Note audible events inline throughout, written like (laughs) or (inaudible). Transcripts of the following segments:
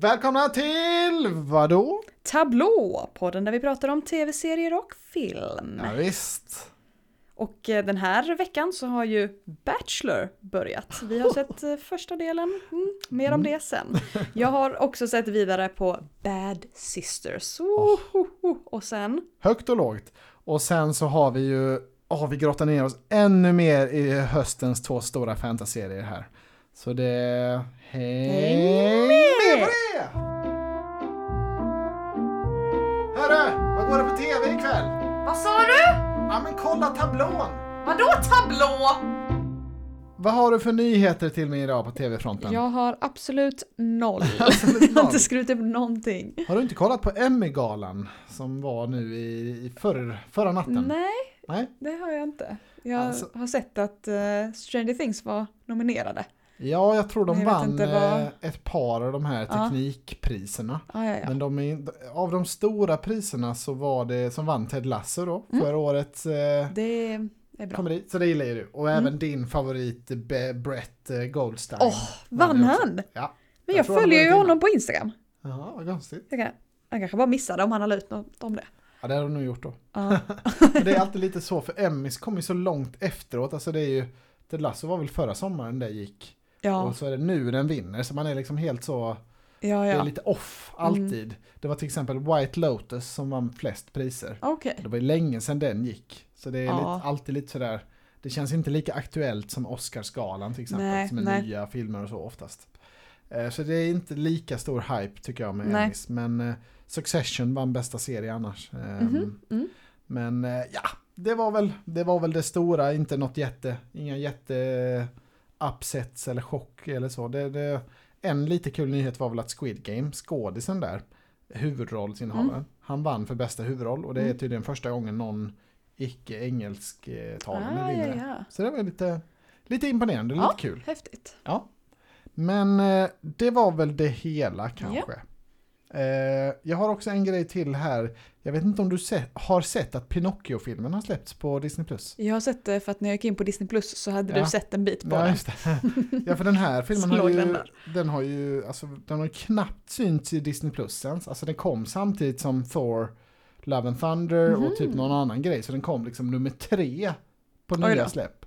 Välkomna till vadå? Tablå, podden där vi pratar om tv-serier och film. Ja, visst. Och eh, den här veckan så har ju Bachelor börjat. Vi har (laughs) sett eh, första delen, mm, mer om det sen. Jag har också sett vidare på Bad Sisters. Wohoho. Och sen, Högt och lågt. Och sen så har vi ju, oh, vi grottar ner oss ännu mer i höstens två stora fantaserier här. Så det, häng Häng med på det! Hörru, vad går det på tv ikväll? vad sa du? Ja men kolla tablån! Vadå tablå? Vad har du för nyheter till mig idag på tv-fronten? Jag har absolut noll. (laughs) Absolut Jag har inte skrivit upp någonting. Har du inte kollat på Emmy-galan som var nu i, i förr, förra natten? Nej, Nej? det har jag inte. Jag Alltså- har sett att uh, Stranger Things var nominerade. Ja, jag tror de Jag vann vad- eh, ett par av de här teknikpriserna. Ah, ja, ja. Men de är, av de stora priserna så var det som vann Ted Lasso då, Mm. förra årets eh, Det är bra. komedi. Så det gillar ju du. Och Mm. även din favorit Be- Brett eh, Goldstein. Åh, vann det också. han? Ja. Men Jag jag, följer ju honom på Instagram. Ja, vad konstigt. Jag, kan, jag kanske bara missade om han har ut något om det. Ja, det har du nog gjort då. Men (laughs) det är alltid lite så, för Emmys kommer ju så långt efteråt. Alltså det är ju, Ted Lasso var väl förra sommaren det gick. Ja, Och så är det nu den vinner, så man är liksom helt så... ja, Det är ja. lite off alltid. Det var till exempel White Lotus som vann flest priser. Okej. Det var länge sedan den gick. Så det är Ja. lite, alltid lite sådär, det känns inte lika aktuellt som Oscarsgalan till exempel. Nej, som är nej. nya filmer och så oftast. Eh, Så det är inte lika stor hype tycker jag med. Emmys. Men eh, Succession vann bästa serie annars. Eh, Mhm, mm. Men eh, ja, det var, väl, det var väl det stora, inte något jätte, inga jätte upsets eller chock eller så. Det, det, en lite kul nyhet var väl att Squid Game, skådisen där, huvudrollsinnehavaren, han vann för bästa huvudroll och det är Mm. tydligen första gången någon icke-engelsktalande Ah, vinner ja, ja. Så det var lite, lite imponerande, Ja. lite kul. Häftigt. Ja. Men eh, det var väl det hela kanske. Eh, jag har också en grej till här. Jag vet inte om du se- har sett att Pinocchio-filmen har släppts på Disney+. Jag har sett det för att när jag gick in på Disney så hade Ja. du sett en bit på Ja, den. ja, för den här filmen har ju, den har ju, alltså, den har knappt synts i Disney ens. Alltså den kom samtidigt som Thor, Love and Thunder och Mhm. typ någon annan grej. Så den kom liksom nummer tre på Oj nya då. släpp.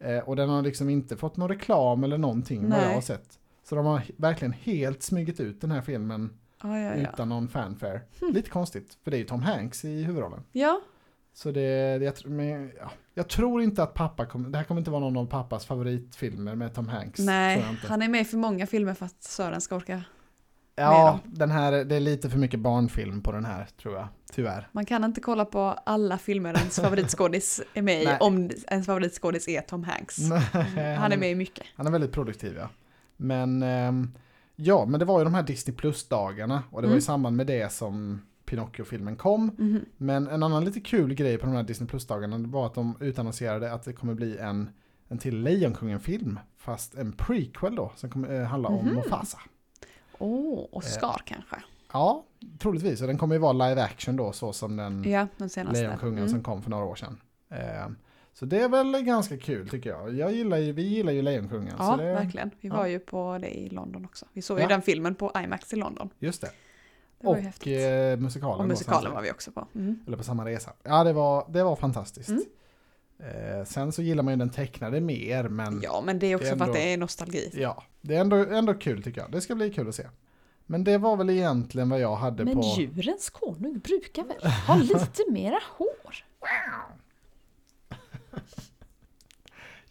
Eh, och den har liksom inte fått någon reklam eller någonting vad jag Nej. har sett. Så de har verkligen helt smugit ut den här filmen Ja, ja, ja. utan någon fanfare. Hmm. Lite konstigt, för det är ju Tom Hanks i huvudrollen. ja, Så det, det jag, men, ja, jag tror inte att pappa kommer, det här kommer inte vara någon av pappas favoritfilmer med Tom Hanks. nej, han är med i för många filmer för att Sören ska orka. Ja, den här, det är lite för mycket barnfilm på den här tror jag, tyvärr. Man kan inte kolla på alla filmer ens favoritskådis är med i Nej. om ens favoritskådis är Tom Hanks. Han är med i mycket. Han är väldigt produktiv ja. Men ehm, ja, men det var ju de här Disney Plus-dagarna och det var Mm. i samband med det som Pinocchio-filmen kom. Mhm. Men en annan lite kul grej på de här Disney Plus-dagarna var att de utannonserade att det kommer bli en, en till Lejonkungen-film. Fast en prequel då, som kommer eh, handla om Mhm. Mufasa. Åh, Oscar kanske. Ja, troligtvis. Och den kommer ju vara live action då, så som den Ja, den. Lejonkungen Mm. som kom för några år sedan. Eh, så det är väl ganska kul tycker jag. jag gillar ju, vi gillar ju Lejonkungen. Ja, så det, verkligen. Vi ja. var ju på det i London också. Vi såg Ja. ju den filmen på IMAX i London. Just det. Det var ju Och eh, musikalen. Och då, musikalen samtidigt. var vi också på. Mm. Eller på samma resa. Ja, det var, det var fantastiskt. Mm. Eh, sen så gillar man ju den tecknade mer, men ja, Ja, men det är också Det är för att ändå- det är nostalgi. det är ändå, ändå kul tycker jag. Det ska bli kul att se. Men det var väl egentligen vad jag hade Men på... djurens konung brukar väl ha lite mera hår?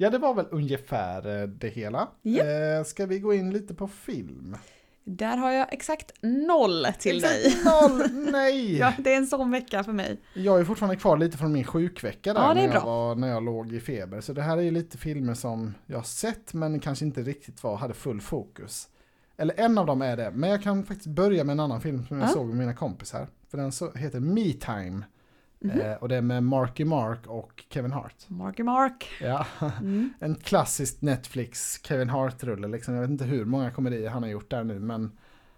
Ja, det var väl ungefär eh, det hela. Ja. Eh, ska vi gå in lite på film? Där har jag exakt noll till dig. Exakt (laughs) Noll! Nej! Ja, det är en sån vecka för mig. Jag är fortfarande kvar lite från min sjukvecka där Ja, när, jag bra. var, när jag låg i feber. Så det här är ju lite filmer som jag har sett men kanske inte riktigt var, hade full fokus. Eller en av dem är det, men jag kan faktiskt börja med en annan film som jag Ja. såg med mina kompisar. För den så, heter Me Time. Mhm. Eh, och det är med Marky Mark och Kevin Hart. Marky Mark. Ja, Mm. (laughs) en klassisk Netflix Kevin Hart-rulle. Liksom. Jag vet inte hur många komedier han har gjort där nu, men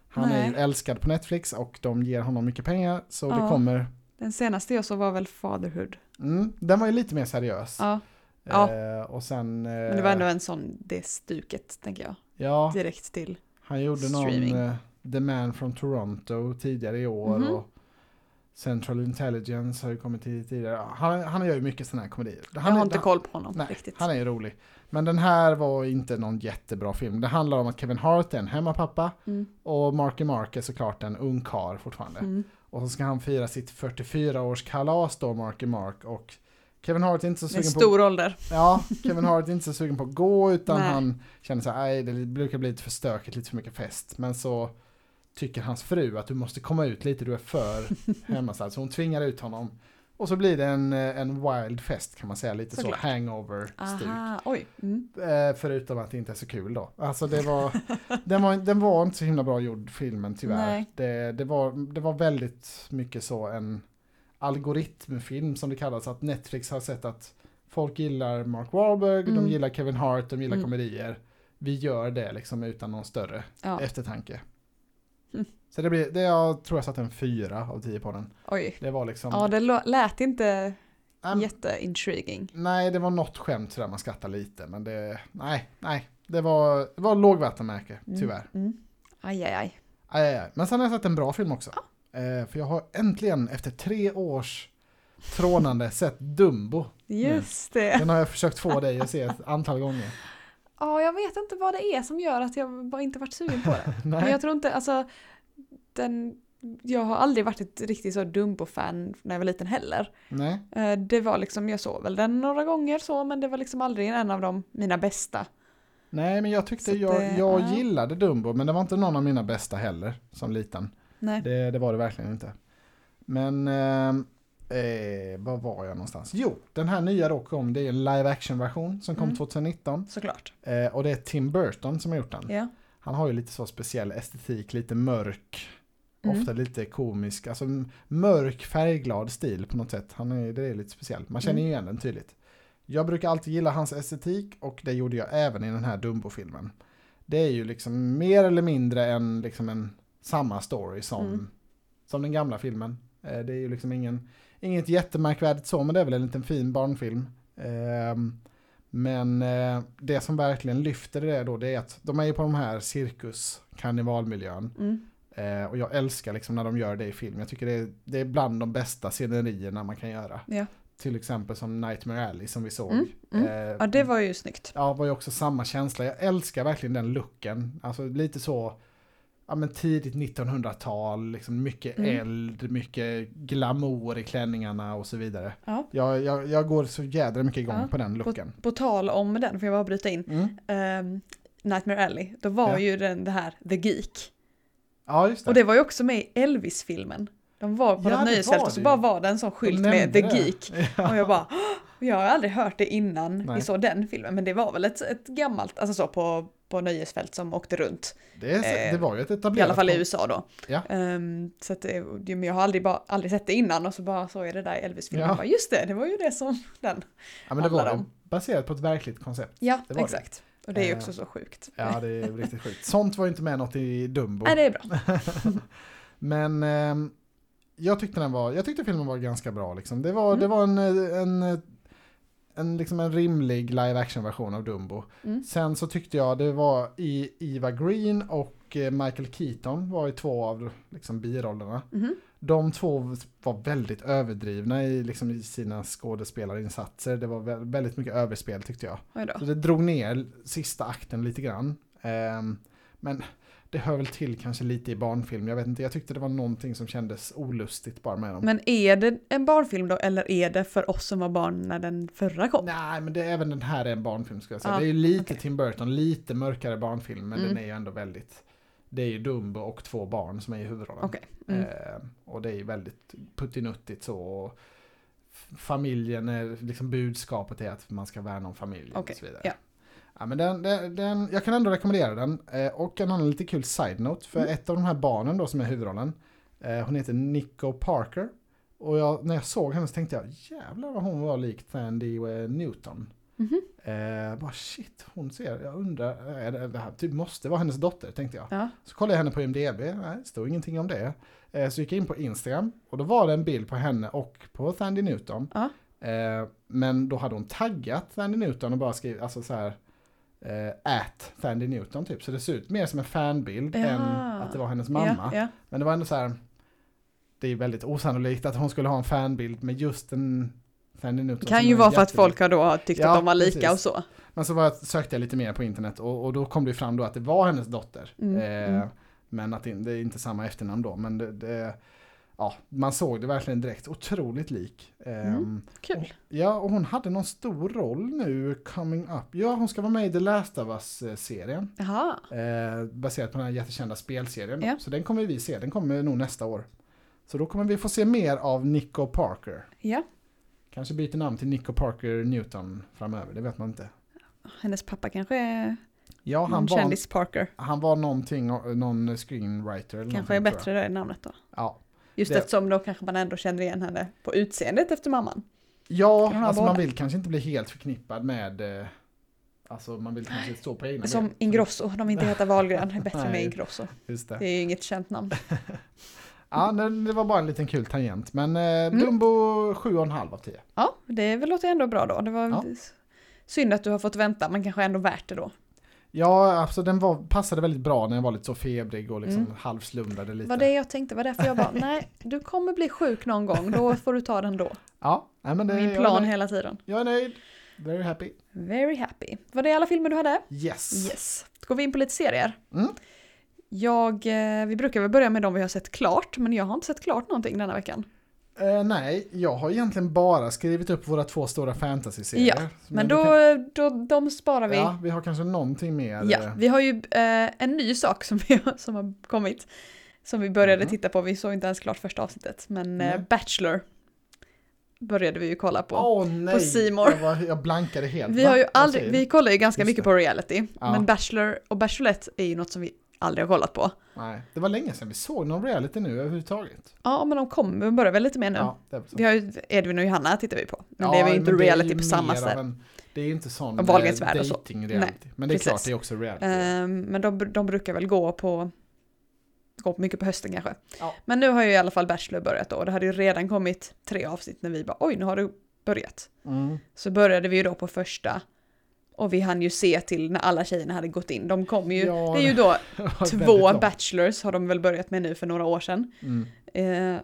han är ju Nej. älskad på Netflix och de ger honom mycket pengar. Så det Ja. kommer... Den senaste jag såg var väl Fatherhood. Mm, den var ju lite mer seriös. Ja, Ja. Eh, och sen... Eh, men det var ändå en sån, det stuket tänker jag. Ja, Direkt till. han gjorde någon... streaming. Eh, The Man from Toronto tidigare i år. Mhm. Och Central Intelligence har ju kommit till tidigare. Han, han gör ju mycket sådana här komedier. Jag Han har är- inte han- koll på honom Nej, riktigt. han är ju rolig. Men den här var inte någon jättebra film. Det handlar om att Kevin Hart är en hemmapappa Mm. och Marky Mark är såklart en ung karl fortfarande. Mm. Och så ska han fira sitt 44-årskalas då, Marky Mark. Och Kevin Hart är inte så sugen på stor ålder. Ja, Kevin Hart är inte så sugen på att gå utan (laughs) Nej. han känner så här, nej det brukar bli lite för stökigt, lite för mycket fest. Men så tycker hans fru att du måste komma ut lite, du är för (laughs) hemma. Så hon tvingar ut honom. Och så blir det en, eh, en wild fest kan man säga, lite Såklart. så hangover-stuk. Mm. Eh, förutom att det inte är så kul då. Alltså det var, den var, den var inte så himla bra gjord filmen tyvärr. Det, det, var, det var väldigt mycket så en algoritmfilm som det kallas. Att Netflix har sett att folk gillar Mark Wahlberg, de Mm. gillar Kevin Hart, de gillar Mm. komedier. Vi gör det liksom utan någon större Ja. eftertanke. Mm. Så det blir, det jag tror jag satte en fyra av tio på den. Oj. Det var liksom... Ja, det lät inte Äm, jätteintriguing. Nej, det var något skämt sådär man skrattar lite, men det, nej, nej. Det var, det var lågvattenmärke, Mm. tyvärr. Mm. Aj, aj, aj. Aj, aj, aj. Men sen har jag sett en bra film också. Eh, för jag har äntligen efter tre års trånande sett Dumbo. Just det. Den har jag försökt få dig att se ett antal gånger. Ja, jag vet inte vad det är som gör att jag bara inte varit sugen på det. (laughs) Men jag tror inte, alltså, den, jag har aldrig varit ett riktigt så Dumbo-fan när jag var liten heller. Nej. Eh, Det var liksom, jag såg väl den några gånger så, men det var liksom aldrig en av de mina bästa. Nej, men jag tyckte Så jag, det- jag ja. gillade Dumbo, men det var inte någon av mina bästa heller som liten. Nej. Det, det var det verkligen inte. Men, ehm, eh, var var jag någonstans? Jo, den här nya då kom, det är en live action version som kom Mm. 2019. Såklart. Eh, och det är Tim Burton som har gjort den. Ja. Han har ju lite så speciell estetik, lite mörk, Mm. ofta lite komisk, alltså mörk färgglad stil på något sätt. Han är, det är lite speciellt, man känner ju Mm. igen den tydligt. Jag brukar alltid gilla hans estetik och det gjorde jag även i den här Dumbo-filmen. Det är ju liksom mer eller mindre en, liksom en samma story som, Mm. som den gamla filmen. Eh, Det är ju liksom ingen, inget jättemärkvädigt så, men det är väl en liten fin barnfilm. Ehm, Men eh, det som verkligen lyfter det då, det är att de är ju på de här cirkus, karnevalmiljön. Mm. Eh, och jag älskar liksom när de gör det i film. Jag tycker det är, det är bland de bästa scenerierna man kan göra. Ja. Till exempel som Nightmare Alley som vi såg. Mm, mm. Eh, ja, det var ju snyggt. Ja, var ju också samma känsla. Jag älskar verkligen den looken. Alltså lite så, ja men tidigt 1900-tal, liksom mycket Mm. eld, mycket glamour i klänningarna och så vidare. Ja. Jag, jag, jag går så jädra mycket igång Ja, på den looken. På tal om den, får jag bara bryta in. Mm. Ehm, Nightmare Alley, då var Ja. ju den det här The Geek. Ja, just det. Och det var ju också med i Elvis-filmen. De var på Ja, något nöjesfält och så bara var det en sån skylt med The det. Geek. (laughs) Ja. Och jag bara, jag har aldrig hört det innan Nej. vi såg den filmen. Men det var väl ett, ett gammalt, alltså så på, på nöjesfält som åkte runt. Det, är, så- Eh, det var ju ett I etablerat... alla fall i USA då. Ja. Ehm, så att det, det- men jag har aldrig, bara, aldrig sett det innan och så bara såg jag det där i Elvis-filmen. Ja. Bara, Just det, det var ju det som den. Ja, men det var det. om. Baserat på ett verkligt koncept. Ja, Det var det. exakt. Och det är ju Eh, också så sjukt. Ja, det är riktigt sjukt. Sånt var ju inte med något i Dumbo. Nej, det är bra. (laughs) Men ehm, jag tyckte den var, jag tyckte filmen var ganska bra liksom. Det var, Mm. det var en, en, en, liksom en rimlig live action version av Dumbo. Mm. Sen så tyckte jag det var i Eva Green och eh, Michael Keaton var i två av liksom, birollerna. Mhm. De två var väldigt överdrivna i, liksom, i sina skådespelarinsatser. Det var vä- väldigt mycket överspel tyckte jag. Så det drog ner sista akten lite grann. Ehm, men det hör väl till kanske lite i barnfilm. Jag vet inte, jag tyckte det var någonting som kändes olustigt bara med dem. Men är det en barnfilm då eller är det för oss som var barn när den förra kom? Nej, men det, även den här är en barnfilm ska jag säga. Ja, det är ju lite okej. Tim Burton, lite mörkare barnfilm, men Mm. den är ju ändå väldigt... Det är ju Dumbo och två barn som är i huvudrollen. Okej. Mm. Ehm, och det är ju väldigt puttinuttigt så. Och familjen är, liksom budskapet är att man ska värna om familjen Okej, och så vidare. ja. Ja, men den, den, den, jag kan ändå rekommendera den. Eh, och en annan lite kul side-note. För Mm. ett av de här barnen då som är huvudrollen. Eh, hon heter Nico Parker. Och jag, när jag såg henne så tänkte jag jävlar vad hon var lik Tandy eh, Newton. Mhm. Eh, bara shit, hon ser, jag undrar, är det, det här typ måste vara hennes dotter tänkte jag. Ja. Så kollade jag henne på IMDB, nej det stod ingenting om det. Eh, så gick jag in på Instagram och då var det en bild på henne och på Tandy Newton. Ja. Eh, men då hade hon taggat Tandy Newton och bara skrivit, alltså så här, eh, at Thandy Newton typ. Så det ser ut mer som en fanbild Ja. än att det var hennes mamma. Ja, ja. Men det var ändå så här. Det är väldigt osannolikt att hon skulle ha en fanbild med just en Thandy Newton. Det kan ju vara för att folk har då tyckt att de var lika precis. och så. Men så var jag, sökte jag lite mer på internet och, och då kom det fram då att det var hennes dotter. Mm, Eh, mm. Men att det, det är inte samma efternamn då. Men det, det, ja, man såg det verkligen direkt. Otroligt lik. Ehm, Mm. Kul. Ja, och hon hade någon stor roll nu coming up. Ja, hon ska vara med i The Last of Us-serien. Jaha. Eh, baserat på den här jättekända spelserien. Ja. Så den kommer vi se. Den kommer nog nästa år. Så då kommer vi få se mer av Nico Parker. Ja. Kanske byter namn till Nico Parker Newton framöver, det vet man inte. Hennes pappa kanske är Ja, han var, kändis Parker. han var någonting, någon screenwriter. Eller Kanske är bättre det namnet då. Ja, Just Det- eftersom då kanske man ändå känner igen henne på utseendet efter mamman. ja alltså man båda? vill kanske inte bli helt förknippad med, eh, alltså man vill kanske stå på egna Som ben. Ingrosso, de vill inte heta Wahlgren, det är bättre med. Ingrosso. Just det. Det är ju inget känt namn. (laughs) Ja, det, var bara en liten kul tangent. Men eh, Mm. Dumbo 7,5 av 10. Ja, det låter ändå bra då. Det var Ja. synd att du har fått vänta, men kanske ändå värt det då. Ja, alltså den var, passade väldigt bra när jag var lite så febrig och liksom Mm. halvslumrade lite. var det jag tänkte, var därför jag bara, nej, du kommer bli sjuk någon gång, då får du ta den då. Ja, nej, men det, Min plan hela tiden. jag är nöjd. Very happy. Very happy. Var det alla filmer du hade? Yes. Yes. Då går vi in på lite serier. Mm. Jag, eh, vi brukar väl börja med de vi har sett klart, men jag har inte sett klart någonting denna veckan. Eh, nej, jag har egentligen bara skrivit upp våra två stora fantasy-serier. Ja, Men då, kan- då, de sparar vi. Ja, vi har kanske någonting mer. Ja, eh, vi har ju eh, en ny sak som, vi, har- som har kommit. Som vi började Mhm. titta på, vi såg inte ens klart första avsnittet. Men eh, Nej. Bachelor började vi ju kolla på. Åh nej, C More. Jag, var, jag blankade helt. vi har ju aldrig, du? vi kollar ju ganska Just mycket det. på reality. Ja. Men Bachelor och Bachelorette är ju något som vi aldrig har kollat på. Nej, det var länge sedan vi såg någon reality nu överhuvudtaget. Ja, men de kommer, börjar väl lite mer nu. Ja, det är. Vi har ju Edvin och Johanna tittar vi på. Men Ja, det är ju inte reality ju på samma sätt. En, det är ju inte sån Och Wahlgrens värld och så. dating reality. Men det är precis. klart, det är också reality. Ehm, men de, de brukar väl gå på, gå på mycket på hösten kanske. Ja. Men nu har ju i alla fall Bachelor börjat då. och Det hade ju redan kommit tre avsnitt när vi bara oj nu har det börjat. Mm. Så började vi ju då på första. Och vi hann ju se till när alla tjejerna hade gått in. De kom ju, Ja, det är ju då (laughs) två bachelors har de väl börjat med nu för några år sedan. Mm. Eh,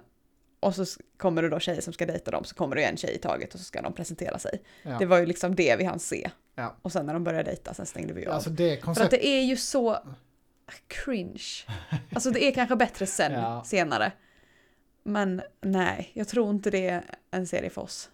och så kommer det då tjejer som ska dejta dem, så kommer det en tjej i taget och så ska de presentera sig. Ja. Det var ju liksom det vi hann se. Ja. Och sen när de började dejta, sen stängde vi av. Alltså det För att det är ju så cringe. (laughs) Alltså det är kanske bättre sen, senare. Men nej, jag tror inte det är en serie för oss.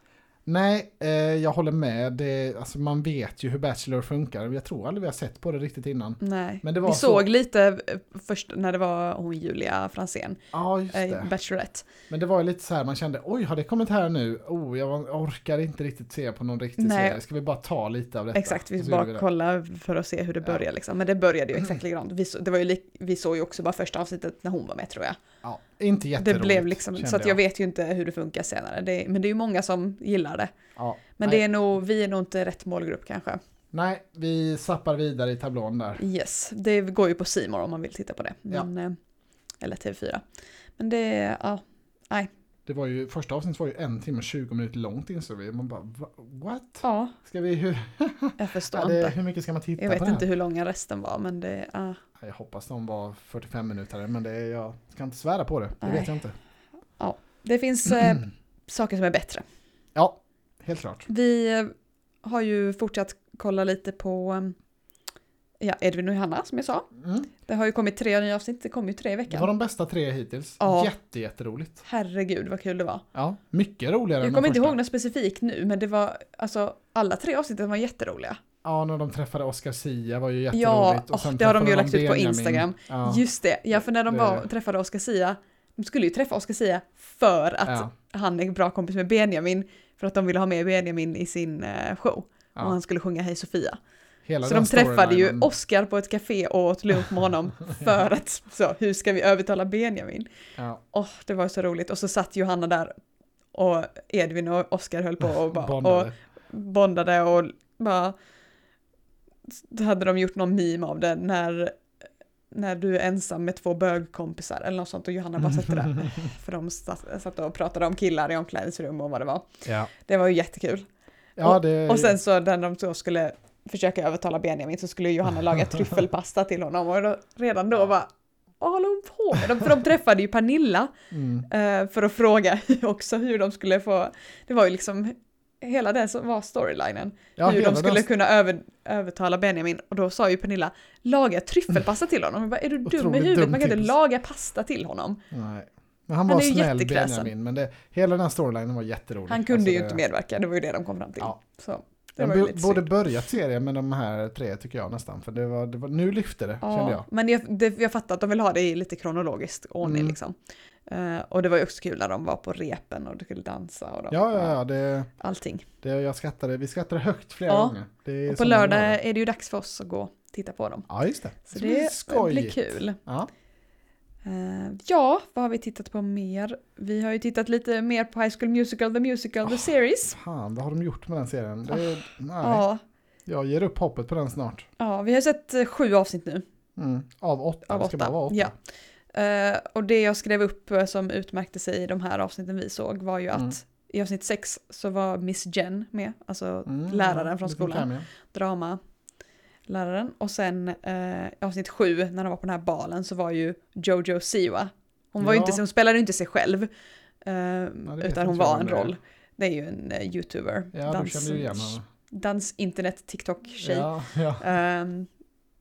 Nej, eh, jag håller med. Det, alltså man vet ju hur Bachelor funkar. Jag tror aldrig vi har sett på det riktigt innan. Nej. Men det var vi så- såg lite eh, först när det var hon Julia Fransén, Ja, just eh, det. Bachelorette. Men det var ju lite så här, man kände oj, har det kommit här nu? Oh, jag orkar inte riktigt se på någon riktig Nej. serie. Ska vi bara ta lite av detta? Exakt, vi bara det. kolla för att se hur det Ja. börjar liksom. Men det började ju (clears throat) exakt likadant. Vi, så, det var ju lik, vi såg ju också bara första avsnittet när hon var med tror jag. Ja, inte Det jätteroligt. blev liksom, så att jag vet ju inte hur det funkar senare. Det, men det är ju många som gillar det. Ja, Men nej, det är nog, vi är nog inte rätt målgrupp kanske. nej, vi zappar vidare i tablån där. Yes, det går ju på More om man vill titta på det. Men, eh, Eller TV4. Men det, ja, Det var ju, första avsnittet var ju en timme och 20 minuter långt insåg vi. Man bara, "Va- what? ja, Ska vi, hur, (laughs) jag förstår ja, det, inte. hur mycket ska man titta Jag på vet det här? inte hur långa resten var, men det, ja. Jag hoppas de var 45 minuter, men det, jag ska inte svära på det. Det Nej. vet jag inte. Det finns eh, (clears throat) saker som är bättre. Ja, helt klart. Vi eh, har ju fortsatt kolla lite på eh, ja, Edvin och Johanna som jag sa. Mm. Det har ju kommit tre nya avsnitt, det kom ju tre i Det veckan. var de bästa tre hittills. Ja. Jätte, jätteroligt. Herregud vad kul det var. Ja, mycket roligare än Jag de kommer inte första. ihåg något specifikt nu, men det var alltså alla tre avsnitten var jätteroliga. Ja, när de träffade Oscar Sia var ju jätteroligt. Ja, Och sen åh, det har de ju lagt ut på. Instagram. Ja, Just det, ja för när de det- var, träffade Oscar Sia, de skulle ju träffa Oscar Sia för att ja, han är bra kompis med Benjamin, för att de ville ha med Benjamin i sin eh, show. Och han skulle sjunga Hej Sofia. Hela Så de träffade ju. Oscar på ett café och åt lunch med honom (laughs) för att, så, hur ska vi övertala Benjamin? Ja, Åh, det var så roligt. Och så satt Johanna där och Edvin och Oscar höll på och, bara, och bondade. bondade och bara... Då hade de gjort någon meme av det när, när du är ensam med två bögkompisar eller något sånt och Johanna bara satt där. (laughs) För de satt, satt och pratade om killar i omklädningsrum och vad det var. Ja, Det var ju jättekul. ja det... Och sen så när de så skulle försöka övertala Benjamin så skulle Johanna laga (laughs) tryffelpasta till honom och då, redan då var vad håller hon på med? De, för de träffade ju Pernilla Mm. eh, för att fråga (laughs) också hur de skulle få, det var ju liksom hela det som var storylinen. Ja, hur de skulle den- kunna över, övertala Benjamin och då sa ju Pernilla laga tryffelpasta till honom. Jag bara, är du dum i huvudet? Man kan inte tips. laga pasta till honom. Nej. Men han, Han var snäll. Benjamin, men det, hela den här storylinen var jätterolig. Han kunde Alltså, ju det- inte medverka, det var ju det de kom fram till. Ja. Så bo- lite borde börjat serien med de här tre tycker jag nästan. För det var, det var, nu lyfte det, kände jag. Ja, men jag, det, jag fattar att de vill ha det i lite kronologisk ordning Mm. liksom. Eh, och det var ju också kul när de var på repen och de skulle dansa och de, Ja, ja, ja. Det, allting. det, jag skrattade, vi skrattade högt flera Ja. gånger. Och så på lördag är det ju dags för oss att gå och titta på dem. Ja, just det. Så bli det skojigt. blir kul. Ja. Eh, ja, vad har vi tittat på mer? Vi har ju tittat lite mer på High School Musical, The Musical, The Series. Fan, vad har de gjort med den serien? Det, nej, Ja, jag ger upp hoppet på den snart. ja, vi har sett eh, sju avsnitt nu. Mm. Av åtta, Av det ska åtta, bara vara åtta. ja. Eh, och det jag skrev upp som utmärkte sig i de här avsnitten vi såg var ju Mm. att i avsnitt sex så var Miss Jen med, alltså Mm, läraren från skolan, drama läraren. Och sen eh, avsnitt sju när de var på den här balen så var ju Jojo Siwa. Hon, var ju Ja. inte, hon spelade ju inte sig själv, eh, vet utan hon var en det är. roll. Det är ju en eh, youtuber, Ja, ju henne. dans, internet, TikTok-tjej. Ja, ja. Ehm,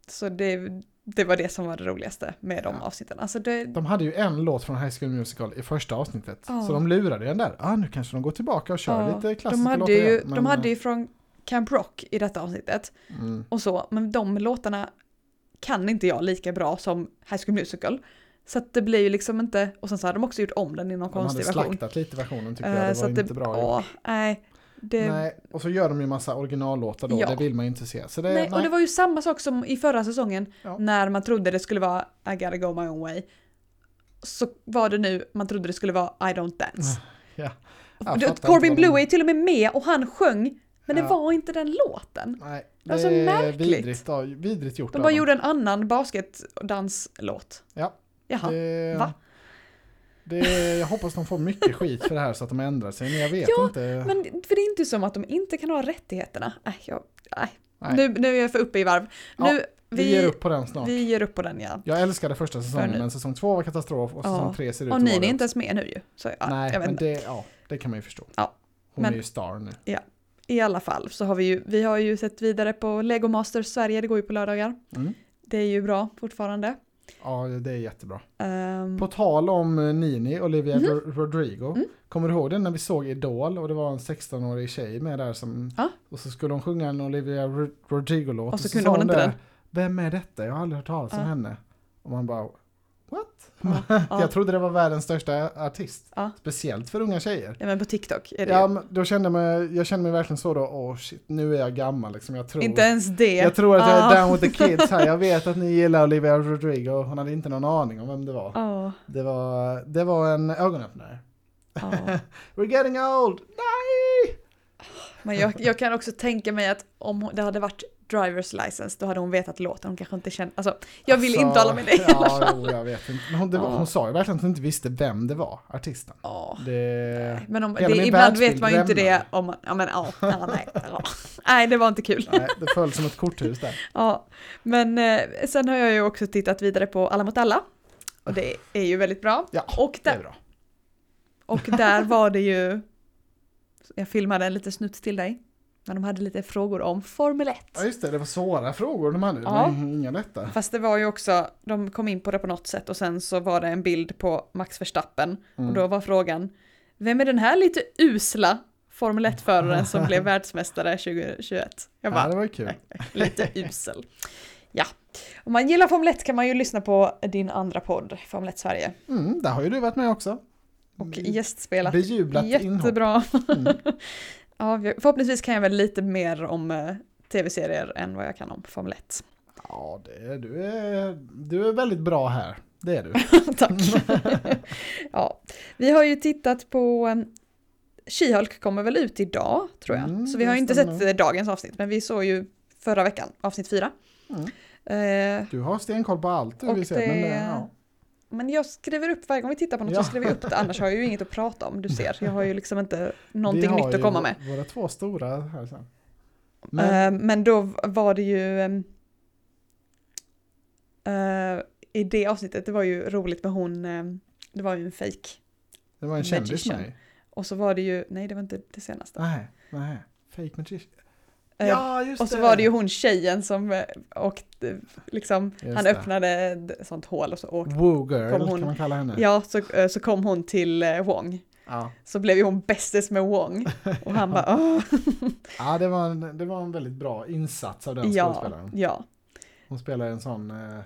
så det, det var det som var det roligaste med de Ja. avsnitten. Alltså det, De hade ju en låt från High School Musical i första avsnittet. Ja. Så de lurade ju den där. Ah, nu kanske de går tillbaka och kör ja, lite klassiska de låtar ju, igen. De hade ju från Camp Rock i detta avsnittet mm, och så, men de låtarna kan inte jag lika bra som High School Musical. Så att det blir ju liksom inte, och sen så hade de också gjort om den i någon De hade konstig version. slaktat lite versionen tycker Eh, jag. Det så var inte bra gjort. åh, nej, det, Nej, och så gör de ju massa originallåtar då, Ja. det vill man ju inte se. Så det, nej, och det var ju samma sak som i förra säsongen Ja. när man trodde det skulle vara I gotta go my own way. Så var det nu man trodde det skulle vara I don't dance. (laughs) Ja. Det- Corbin de- Blue är till och med med och han sjöng, men det Ja. var inte den låten. Nej, Det det var så är märkligt. vidrigt, då, vidrigt gjort De bara gjorde en annan basketdanslåt. Ja. Jaha. Det, Va? Det, jag hoppas de får mycket skit för det här så att de ändrar sig, men jag vet Ja, inte. Men för det är inte som att de inte kan ha rättigheterna. Nej, jag, nej. Nej. Nu, nu är jag för uppe i varv. Ja, nu, vi, ger upp på den snart. vi ger upp på den ja. Jag älskade första säsongen, nu. men säsong två var katastrof och säsong Ja. tre ser ut Och att ni vara är inte ens med nu ju. Så, ja, Nej, men det, ja, det kan man ju förstå. Ja, Hon men- är ju star nu. I alla fall så har vi ju, vi har ju sett vidare på Lego Masters Sverige, det går ju på lördagar. Mm. Det är ju bra fortfarande. Ja, det är jättebra. Ehm, På tal om eh, Nini, Olivia. Ro- Rodrigo. Mm. Kommer du ihåg den när vi såg Idol och det var en 16-årig tjej med där som... Ja. Och så skulle hon sjunga en Olivia Ro- Rodrigo-låt. Och så kunde sa hon inte det, den. Vem är detta? Jag har aldrig hört talas om henne. Och man bara, what? ja, (laughs) ja, Jag trodde det var världens största artist. Ja. Speciellt för unga tjejer. ja, men på TikTok är det Ja, men då kände jag mig, jag kände mig verkligen så då, åh shit, nu är jag gammal liksom. Jag tror, Inte ens det. jag tror att jag Ja. är down with the kids här. Jag vet att ni gillar Olivia Rodrigo. Hon hade inte någon aning om vem det var. Ja, Det var, det var en ögonöppnare. ja. (laughs) We're getting old! Nej! Men jag, jag kan också tänka mig att om det hade varit drivers license då hade hon vetat låten. Hon kanske inte kände, alltså jag vill Alltså, intala mig det i alla Ja, (laughs) jo, jag vet inte. Men hon, var, hon sa ju verkligen att hon inte visste vem det var, artisten. Ja. Det, Men om, det, ibland vet man ju inte det om man, ja men ja, ja nej, ja. nej det var inte kul. nej, det föll som ett korthus där. (laughs) Ja, men eh, sen har jag ju också tittat vidare på Alla mot alla. Och det är ju väldigt bra. Ja, Och det är där, bra. och där (laughs) var det ju, jag filmade en liten snutt till dig, när de hade lite frågor om Formel 1. Ja, just det, det var svåra frågor de hade. Ja. Inga lätta. Fast det var ju också, de kom in på det på något sätt och sen så var det en bild på Max Verstappen. Mm. Och då var frågan, vem är den här lite usla Formel 1-föraren som blev (laughs) världsmästare 2021? Jag Ja, bara, det var kul. lite usel. Ja, om man gillar Formel 1 kan man ju lyssna på din andra podd, Formel 1 Sverige. Mm, där har ju du varit med också. Och gästspelat Bejublat jättebra. Mm. (laughs) ja, förhoppningsvis kan jag väl lite mer om eh, tv-serier än vad jag kan om Formel 1. Ja, det, du, är, du är väldigt bra här. Det är du. (laughs) Tack. (laughs) ja, vi har ju tittat på um, She-Hulk kommer väl ut idag, tror jag. Mm, så vi har ju inte stämmer. sett eh, dagens avsnitt, men vi såg ju förra veckan, avsnitt fyra. Mm. Eh, Du har stenkoll på allt du vill se. Men, det- ja. Men jag skriver upp, varje gång vi tittar på något Ja. så skriver jag upp det, annars har jag ju inget att prata om, du ser. Jag har ju liksom inte någonting Vi har nytt ju att komma med. Våra två stora här sen. Men, Eh, men då var det ju... eh, I det avsnittet, det var ju roligt med hon, ehm, det var ju en fake. det var en kändis med. Och så var det ju, nej det var inte det senaste. Nej, nej. Fake magician. Eh, Ja, just och så var det ju hon tjejen som eh, åkte, liksom, Just han det. öppnade ett sånt hål och så åkte, Woo girl kom hon- kan man kalla henne. ja så, eh, så kom hon till Wong. Ja. Så blev ju hon bästis med Wong. Och han bara, (laughs) åh. Ja, det var, en, det var en väldigt bra insats av den ja, skådespelaren. ja. Hon spelar en sån, eh,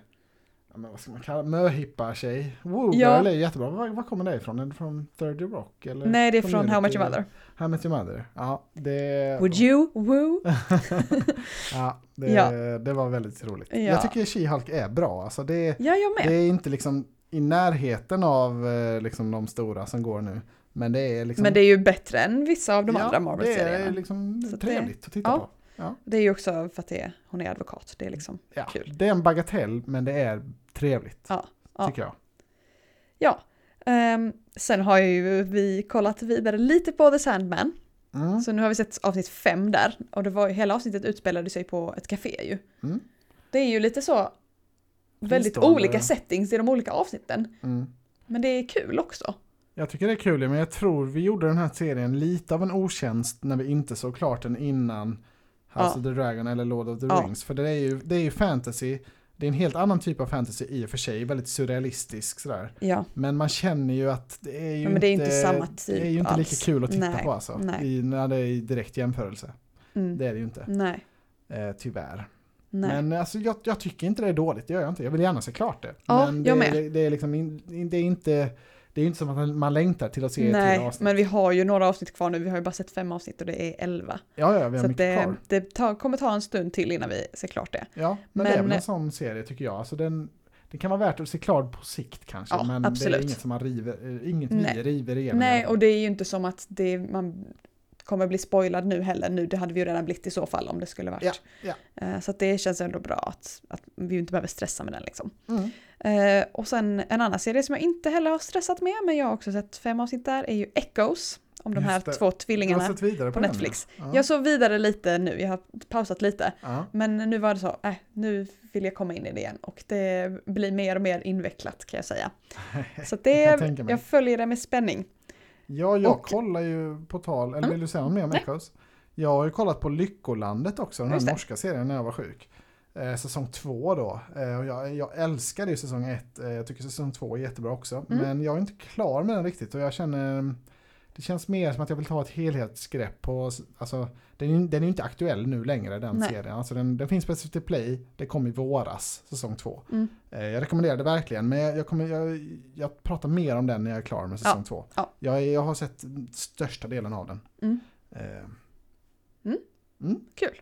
men vad ska man kalla möhippa tjej. Woo Ja. är jättebra. Var, var kommer det ifrån? Är det från 30 Rock? Eller Nej, det är från? How Much Your Mother. How Much Your Mother. Ja, det, Would you woo? (laughs) ja, det, Ja. det var väldigt roligt. Ja. Jag tycker She-Hulk är bra. Alltså det, Ja, jag med. det är inte liksom i närheten av eh, liksom de stora som går nu. Men det är liksom... Men det är ju bättre än vissa av de ja, andra Det är Marvel-serierna. liksom att det- trevligt att titta på. Ja. Det är ju också för att det är, hon är advokat. Det är liksom, Ja, Kul. Det är en bagatell men det är trevligt. Ja. Tycker jag. ja. Ehm, sen har ju vi kollat vidare lite på The Sandman. Mm. Så nu har vi sett avsnitt fem där. Och det var, hela avsnittet utspelade sig på ett café ju. Mm. Det är ju lite så väldigt olika settings i de olika avsnitten. Mm. Men det är kul också. Jag tycker det är kul, men jag tror vi gjorde den här serien lite av en otjänst när vi inte såg klart den innan House Ja. of the Dragon eller Lord of the Ja. Rings. För det är, ju, det är ju fantasy, det är en helt annan typ av fantasy i och för sig, väldigt surrealistisk sådär. Ja, Men man känner ju att det är ju Ja, det är inte samma Det är ju typ inte lika alls. kul att titta Nej, på alltså, nej. i, när det är i direkt jämförelse. mm. Det är det ju inte, nej, eh, tyvärr. nej. Men alltså, jag, jag tycker inte det är dåligt, det gör jag inte. Jag vill gärna se klart det. Ja, men det, jag med. Det, det är liksom in, det är inte det är inte som att man längtar till att se ett till Nej, avsnitt. men vi har ju några avsnitt kvar nu. Vi har ju bara sett fem avsnitt och det är elva. Ja, ja, vi har Så mycket det, kvar. det tar, kommer ta en stund till innan vi ser klart det. Ja, men, det är men- väl en sån serie tycker jag. Alltså den, det kan vara värt att se klart på sikt kanske, Ja, men det absolut. är inget som man river, eh, inget Nej. vi river igenom. Nej, och det är ju inte som att det, man kommer bli spoilad nu heller. Nu, det hade vi ju redan blivit i så fall om det skulle varit. Ja, ja. Eh, Så det känns ändå bra att, att vi inte behöver stressa med den liksom. Mm. Eh, och sen en annan serie som jag inte heller har stressat med, men jag har också sett fem avsnitt där, är ju Echoes. Om de Just här det. två tvillingarna på, på Netflix. Ja. Jag såg vidare lite nu, jag har pausat lite. Ja. Men nu var det så, äh, nu vill jag komma in i det igen och det blir mer och mer invecklat kan jag säga. (laughs) Så Det jag jag följer det med spänning. Ja, jag Och- kollar ju på tal, eller Mm. vill du säga något mer om Nej. Echoes? Jag har ju kollat på Lyckolandet också, den här Just det. norska serien när jag var sjuk. Eh, säsong två då. Eh, och jag, jag älskade ju säsong ett, eh, jag tycker säsong två är jättebra också. Mm. Men jag är inte klar med den riktigt och jag känner, det känns mer som att jag vill ta ett helhetsgrepp på, alltså den, är- den är ju inte aktuell nu längre den Nej. serien. Alltså den, den finns på SVT Play, det kom i våras, säsong två. Mm. Eh, Jag rekommenderar det verkligen, men jag, jag, kommer, jag, jag pratar mer om den när jag är klar med säsong två. ja. Jag, jag har sett största delen av den. Mm. Eh, Mm. Kul.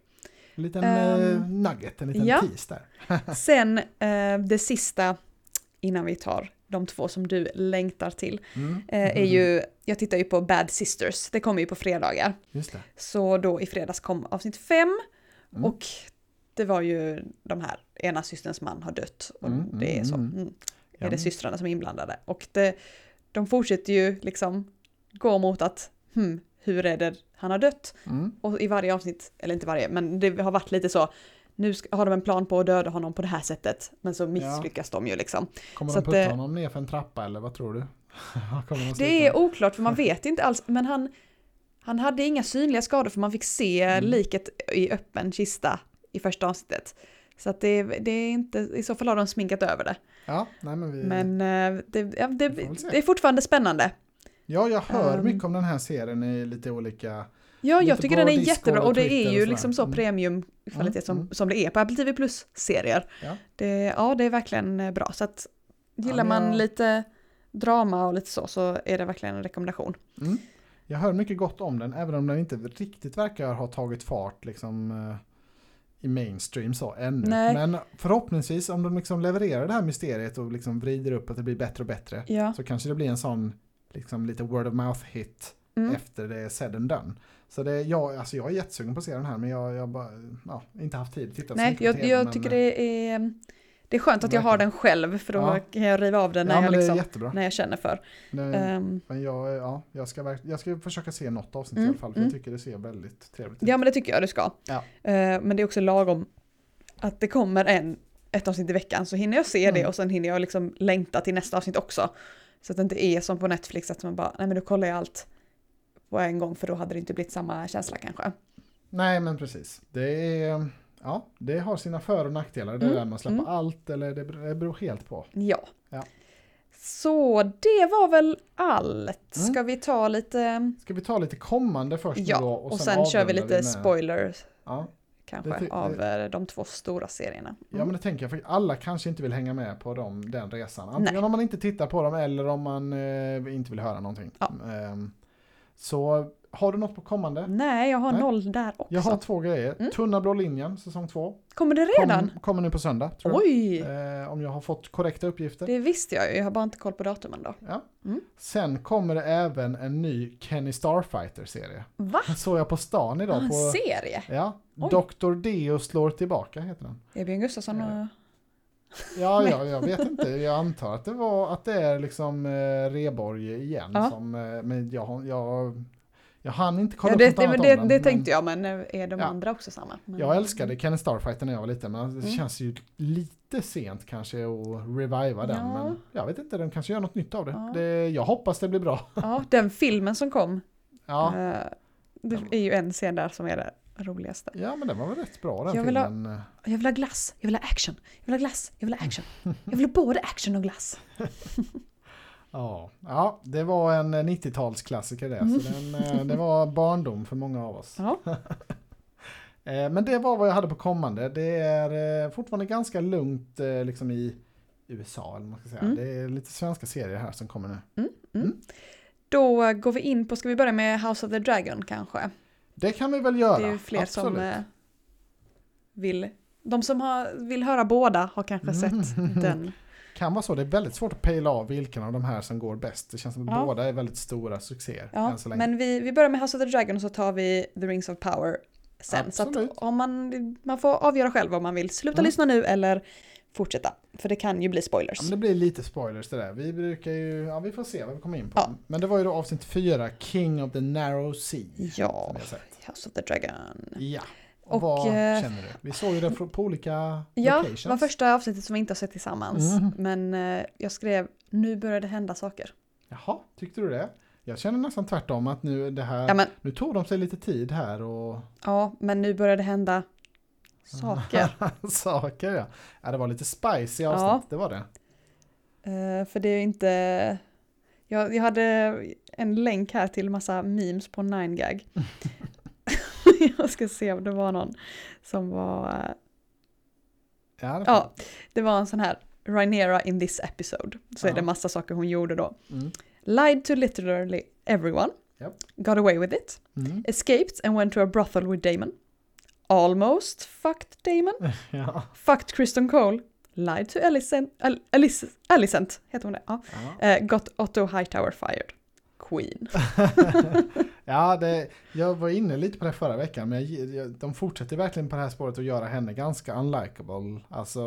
En liten eh, nugget, en liten ja. tease där. (laughs) Sen eh, det sista innan vi tar de två som du längtar till Mm. eh, är ju, jag tittar ju på Bad Sisters, det kommer ju på fredagar. Så då i fredags kom avsnitt fem Mm. och det var ju de här, ena systerns man har dött och Mm, det är mm, så. mm. Mm. Ja, är det systrarna som är inblandade. Och det, de fortsätter ju liksom gå mot att, hmm, hur är det han har dött? Mm. Och i varje avsnitt, eller inte varje, men det har varit lite så, nu ska, har de en plan på att döda honom på det här sättet, men så misslyckas de ju liksom. Kommer Så de att putta det- honom ner för en trappa eller vad tror du? (laughs) Det är oklart för man (laughs) vet inte alls, men han, han hade inga synliga skador för man fick se Mm. liket i öppen kista i första avsnittet. Så att det, det är inte, i så fall har de sminkat över det. Ja, nej men vi... Men eh, det, ja, det, det är fortfarande spännande. Ja, jag hör Ehm. mycket om den här serien i lite olika... Ja, jag tycker den är Discord jättebra och och det är ju liksom så Mm. premiumkvalitet Mm, som, som det är på Apple TV Plus-serier. Ja. Det, ja, det är verkligen eh, bra. Så att gillar men man lite drama och lite så, så är det verkligen en rekommendation. Mm. Jag hör mycket gott om den, även om den inte riktigt verkar ha tagit fart liksom eh, i mainstream så ännu. Nej. Men förhoppningsvis om de liksom levererar det här mysteriet och liksom vrider upp att det blir bättre och bättre Ja. så kanske det blir en sån liksom lite word of mouth hit Mm. efter det är said and done. Så det, jag, alltså jag är jättesugen på att se den här men jag har bara, ja, inte haft tid att titta så Nej, mycket på jag, TV, jag men, tycker det är, Det är skönt att jag har den själv för då Ja. kan jag riva av den när, Ja, jag, det liksom, när jag känner för. Det, Ehm, men jag, ja, jag, ska, jag ska försöka se något avsnitt i Mm, alla fall, för mm. jag tycker det ser väldigt trevligt ut. ja men det tycker jag du ska. Ja. Eh, men det är också lagom att det kommer en, ett avsnitt i veckan så hinner jag se det Mm. och sen hinner jag liksom längta till nästa avsnitt också. Så att det inte är som på Netflix att man bara, nej men då kollar jag allt på en gång för då hade det inte blivit samma känsla kanske. Nej, men precis. Det, är, ja, det har sina för och nackdelar, det Mm, där med att släppa mm. allt, eller det, det beror helt på. Ja. Ja. Så det var väl allt. Mm. Ska vi ta lite, Ska vi ta lite kommande först ja, då? och, sen, kör vi lite med- spoilers Ja, kanske Det ty- av eh, de två stora serierna. ja, men det tänker jag, för alla kanske inte vill hänga med på dem, den resan. Antingen Nej. om man inte tittar på dem eller om man eh, inte vill höra någonting. Ja. Ehm, så har du något på kommande? Nej, jag har Nej. noll där också. Jag har två grejer. Mm. Tunna blå linjen, säsong två. Kommer det redan? Kom, kommer nu på söndag, tror jag. Oj! Eh, om jag har fått korrekta uppgifter. Det visste jag ju, jag har bara inte koll på datumen då. Ja. Mm. Sen kommer det även en ny Kenny Starfighter-serie. Va? Den (laughs) såg jag på stan idag. en På, serie? ja, Oj. Dr. Deo slår tillbaka heter den. Är Björn Gustafsson och... Ja, ja, jag vet inte. Jag antar att det, var, att det är liksom eh, Reborg igen. Ja. Som, eh, men jag, jag, jag hann inte kolla Ja, upp det, något det, annat det, om den. det men tänkte jag, men är de Ja. andra också samma? Men, Jag älskade Kenny Starfighter när jag var liten. Men det Mm. känns ju lite sent kanske att reviva den. Ja. Men jag vet inte, den kanske gör något nytt av det. Ja. det jag hoppas det blir bra. Ja, den filmen som kom. Ja, eh, det är ju en scen där som är det roligaste. ja men den var väl rätt bra den Jag vill ha- filmen. Jag vill ha glass, jag vill ha action, jag vill ha glass, jag vill ha action. (laughs) Jag vill ha både action och glass. (laughs) Ja, ja, det var en eh, 90-talsklassiker det. Mm. Så den, eh, det var barndom för många av oss. Ja. (laughs) Eh, Men det var vad jag hade på kommande. Det är eh, fortfarande ganska lugnt liksom i USA. Eller man ska säga. Mm. Det är lite svenska serier här som kommer nu. Mm, mm. Mm. Då går vi in på, ska vi börja med House of the Dragon kanske? Det kan vi väl göra. Det är ju fler som Absolut. eh, vill, de som har, vill höra båda har kanske sett Mm. (laughs) den. Kan vara så. Det är väldigt svårt att pejla av vilken av de här som går bäst. Det känns som att Ja. båda är väldigt stora succéer Ja, så men vi, vi börjar med House of the Dragon och så tar vi The Rings of Power sen. Så Absolut. att om man, man får avgöra själv om man vill sluta Mm. lyssna nu eller fortsätta. För det kan ju bli spoilers. Ja, men det blir lite spoilers det där. Vi brukar ju, ja vi får se vad vi kommer in på. Ja. Men det var ju då avsnitt fyra, King of the Narrow Sea. Ja. House of the Dragon. Ja. Och, vad eh, känner du? Vi såg ju det på olika Ja, locations. det var första avsnittet som vi inte har sett tillsammans. Mm. Men eh, jag skrev, nu börjar det hända saker. Jaha, tyckte du det? Jag känner nästan tvärtom att nu det här, Ja men, nu tog de sig lite tid här och ja, men nu börjar det hända saker. (laughs) saker ja. ja. det var lite spicy Ja. avsnitt, det var det. Eh, för det är inte... Jag, jag hade en länk här till massa memes på 9gag. (laughs) jag ska se om det var någon som var... eh, Ja, det Ja, det var en sån här Rhaenyra in this episode. Så är Ja. det massa saker hon gjorde då. Mm. Lied to literally everyone. Japp. Got away with it. Mm. Escaped and went to a brothel with Damon. Almost fucked Damon. (laughs) Ja. Fucked Kristen Cole. Lied to Alicent. Al- Alice, Alicent heter hon det? Ja. Ja. Eh, got Otto Hightower fired. Queen. (laughs) ja, det, jag var inne lite på det förra veckan, men jag, jag, de fortsätter verkligen på det här spåret att göra henne ganska unlikable. Alltså,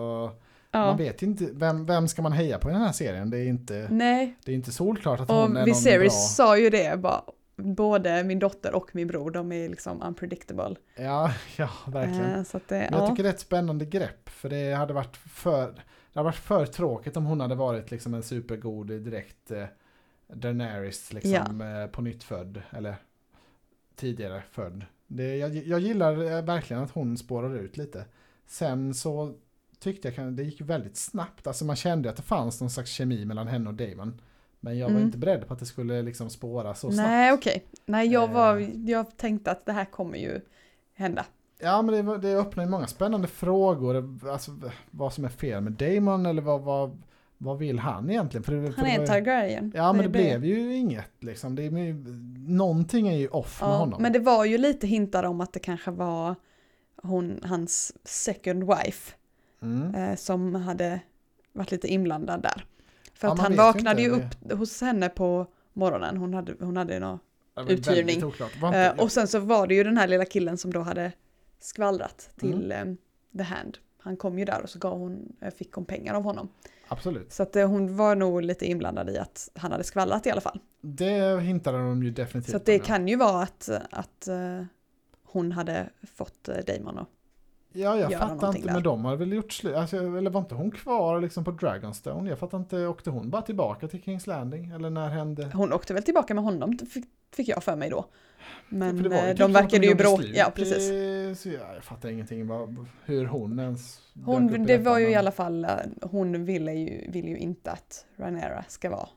man Ja. vet inte, vem, vem ska man heja på i den här serien? Det är inte, Nej, det är inte solklart att hon är och någon bra. Viserys sa ju det bara. Både min dotter och min bror, de är liksom unpredictable. Ja, (laughs) ja, verkligen. Eh, så det, jag ja. tycker det är ett spännande grepp, för det hade varit för, det hade varit för tråkigt om hon hade varit liksom en supergod direkt eh, Daenerys liksom eh, på nytt född, eller tidigare född. Det, jag, jag gillar eh, verkligen att hon spårar ut lite. Sen så tyckte jag det gick väldigt snabbt, alltså man kände att det fanns någon slags kemi mellan henne och Damon. Men jag var Mm. inte beredd på att det skulle liksom spåra så snabbt. Nej, okej. Nej, jag, var, Eh. jag tänkte att det här kommer ju hända. Ja, men det, var- det öppnar ju många spännande frågor. Alltså, vad som är fel med Damon eller vad, vad, vad vill han egentligen? För det, Han det är var en Targaryen. Ja, men det, är blev ju inget liksom. Det är, någonting är ju off med Ja, honom. men det var ju lite hintar om att det kanske var hon, hans second wife Mm. eh, som hade varit lite inblandad där. För Ja, att han ju vaknade ju upp hos henne på morgonen. Hon hade, hon hade något. Det var uthyrning. Eh, och sen så var det ju den här lilla killen som då hade skvallrat till Mm. eh, The Hand. han kom ju där och så gav hon, eh, fick hon pengar av honom. Absolut. Så att eh, hon var nog lite inblandad i att han hade skvallrat i alla fall. Det hintade de ju definitivt Så det ja. kan ju vara att, att hon hade fått Damon att Ja, jag fattar inte, där. men de har väl gjort slut, alltså, eller var inte hon kvar liksom på Dragonstone? Jag fattar inte, åkte hon bara tillbaka till Kings Landing? Eller när hände? Hon åkte väl tillbaka med honom, fick, fick jag för mig då. Men För det eh, typ de verkade ju bråka. Ja, precis. Så jag, jag fattar ingenting vad, hur hon ens Hon, i det var ju i men- alla fall, eh, hon ville ju, ville ju inte att Rhaenyra ska vara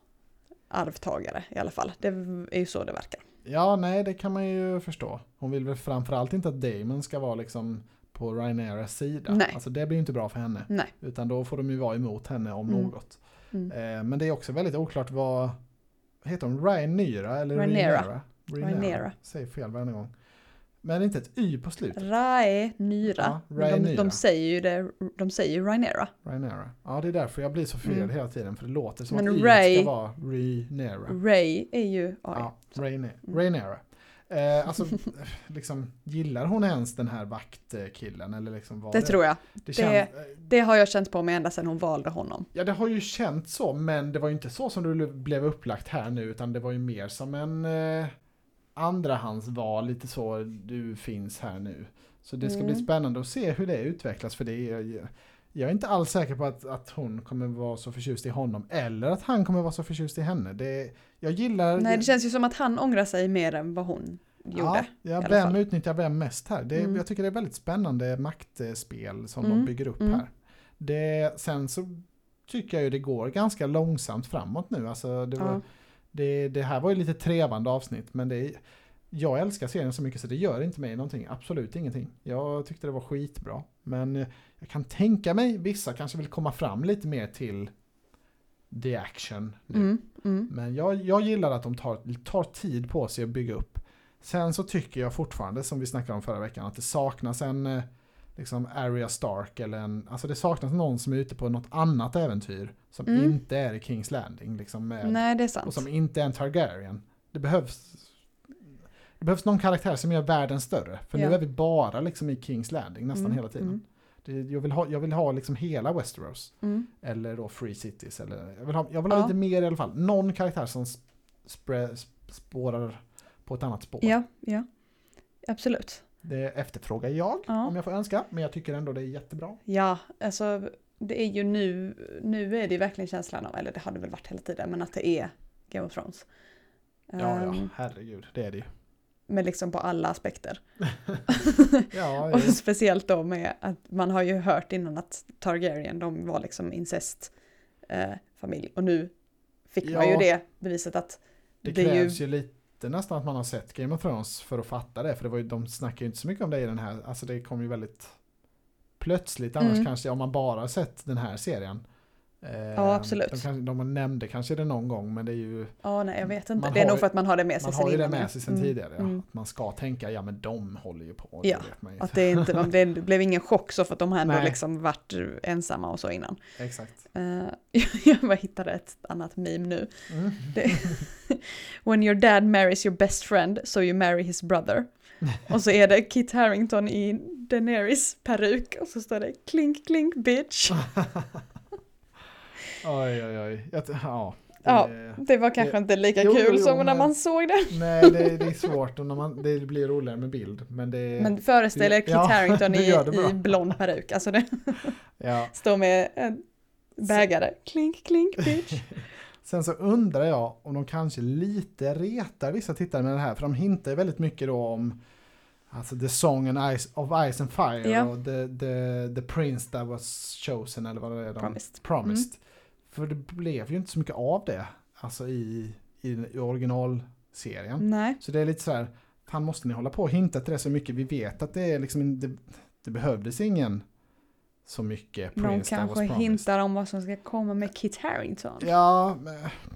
arvtagare i alla fall. Det är ju så det verkar. Ja, nej, det kan man ju förstå. Hon vill väl framförallt inte att Damon ska vara liksom på Rhaenyras sida. Nej. Alltså det blir ju inte bra för henne. Nej. Utan då får de ju vara emot henne om Mm. något. Mm. Eh, men det är också väldigt oklart vad, heter hon Rhaenyra eller. Rhaenyra? Rhaenyra. Säger fel varje gång. Men inte ett y på slutet. Rhaenyra. Ja, de, de säger ju det, de säger ju. Rhaenyra. Ja, det är därför jag blir så förvirrad Mm. hela tiden. För det låter som Men att y ska vara Rhaenyra. Ray är ju AI. Ja, Rhaeny- Mm. Rhaenyra. Eh, alltså, (laughs) liksom, gillar hon ens den här vaktkillen? Eller liksom vad Det tror jag. det, känns, det- Det har jag känt på mig ända sedan hon valde honom. Ja, det har ju känts så, men det var ju inte så som det blev upplagt här nu, utan det var ju mer som en eh, andrahandsval, lite så, du finns här nu. Så det ska Mm. bli spännande att se hur det utvecklas, för det är, jag är inte alls säker på att, att hon kommer vara så förtjust i honom, eller att han kommer vara så förtjust i henne. Det, jag gillar... Nej, det känns ju som att han ångrar sig mer än vad hon gjorde. Ja, ja vem utnyttjar vem mest här? Det, Mm. Jag tycker det är väldigt spännande maktspel som de Mm, bygger upp mm. här. Det, sen så tycker jag ju det går ganska långsamt framåt nu. Alltså det, var, Ja. det, det här var ju lite trevande avsnitt men det jag älskar serien så mycket så det gör inte mig någonting. Absolut ingenting. Jag tyckte det var skitbra. Men jag kan tänka mig vissa kanske vill komma fram lite mer till the action nu. Mm, mm. Men jag, jag gillar att de tar, tar tid på sig att bygga upp. Sen så tycker jag fortfarande, som vi snackade om förra veckan, att det saknas en eh, liksom Arya Stark eller en, alltså det saknas någon som är ute på något annat äventyr som Mm. inte är i Kings Landing. Liksom med, Nej, det är och sant. som inte är en Targaryen. Det behövs, det behövs någon karaktär som gör världen större. För Ja. nu är vi bara liksom i Kings Landing nästan Mm, hela tiden. Det, jag, vill ha, jag vill ha liksom hela Westeros. mm. Eller då Free Cities. Eller, jag vill ha, jag vill ha Ja. lite mer i alla fall. Någon karaktär som sp- spre, sp- spårar på ett annat spår. Ja, ja. Absolut. Det efterfrågar jag Ja. om jag får önska. Men jag tycker ändå det är jättebra. Ja, alltså det är ju nu, nu är det verkligen känslan av, eller det har det väl varit hela tiden, men att det är Game of Thrones. Ja, ja, Ehm, herregud. Det är det ju. Men liksom på alla aspekter. (laughs) Ja, (laughs) Och speciellt då med att man har ju hört innan att Targaryen, de var liksom incest eh. Och nu fick man ju Ja. det beviset att det det krävs ju- ju... lite nästan att man har sett Game of Thrones för att fatta det. För det var ju, de snackar ju inte så mycket om det i den här. Alltså det kom ju väldigt plötsligt annars Mm. kanske om man bara sett den här serien. Eh, Ja, absolut. De, kanske, de nämnde kanske det någon gång men det är ju Ja, nej, jag vet inte. Man det är nog för att man har det med sig Man sen har ju det med sig sen Mm, tidigare. Ja. mm. Att man ska tänka, ja men de håller ju på. Ja, Det man. Att det, inte, det (laughs) blev ingen chock så för att de har ändå Nej. liksom varit ensamma och så innan. Exakt. Eh, (laughs) jag bara hittade ett annat meme nu. Mm. Det, (laughs) When your dad marries your best friend so you marry his brother. Och så är det Kit Harington i Daenerys peruk och så står det klink klink bitch. Oj, oj, oj. Jag, ja. Ja. Det, Det var kanske inte lika Jo, kul jo, som när men- man såg det. nej, det, det är svårt och när man, det blir roligare med bild. Men det, Men föreställ er Kit Ja, Harington (laughs) det i, det i blond peruk. Alltså det ja. står med en bägare. Klink klink bitch. (laughs) Sen så undrar jag om de kanske lite retar vissa tittare med det här. För de hintar väldigt mycket då om Alltså The Song and Ice, of Ice and Fire Ja. och the, the, the Prince that was chosen eller vad det är. De, Promised. Promised. För det blev ju inte så mycket av det. Alltså i, i, i originalserien. Nej. Så det är lite så här, fan måste ni hålla på och hinta till det så mycket? Vi vet att det är liksom, det, det behövdes ingen så mycket De Prince was kanske hintar om vad som ska komma med Kit Harington. Ja,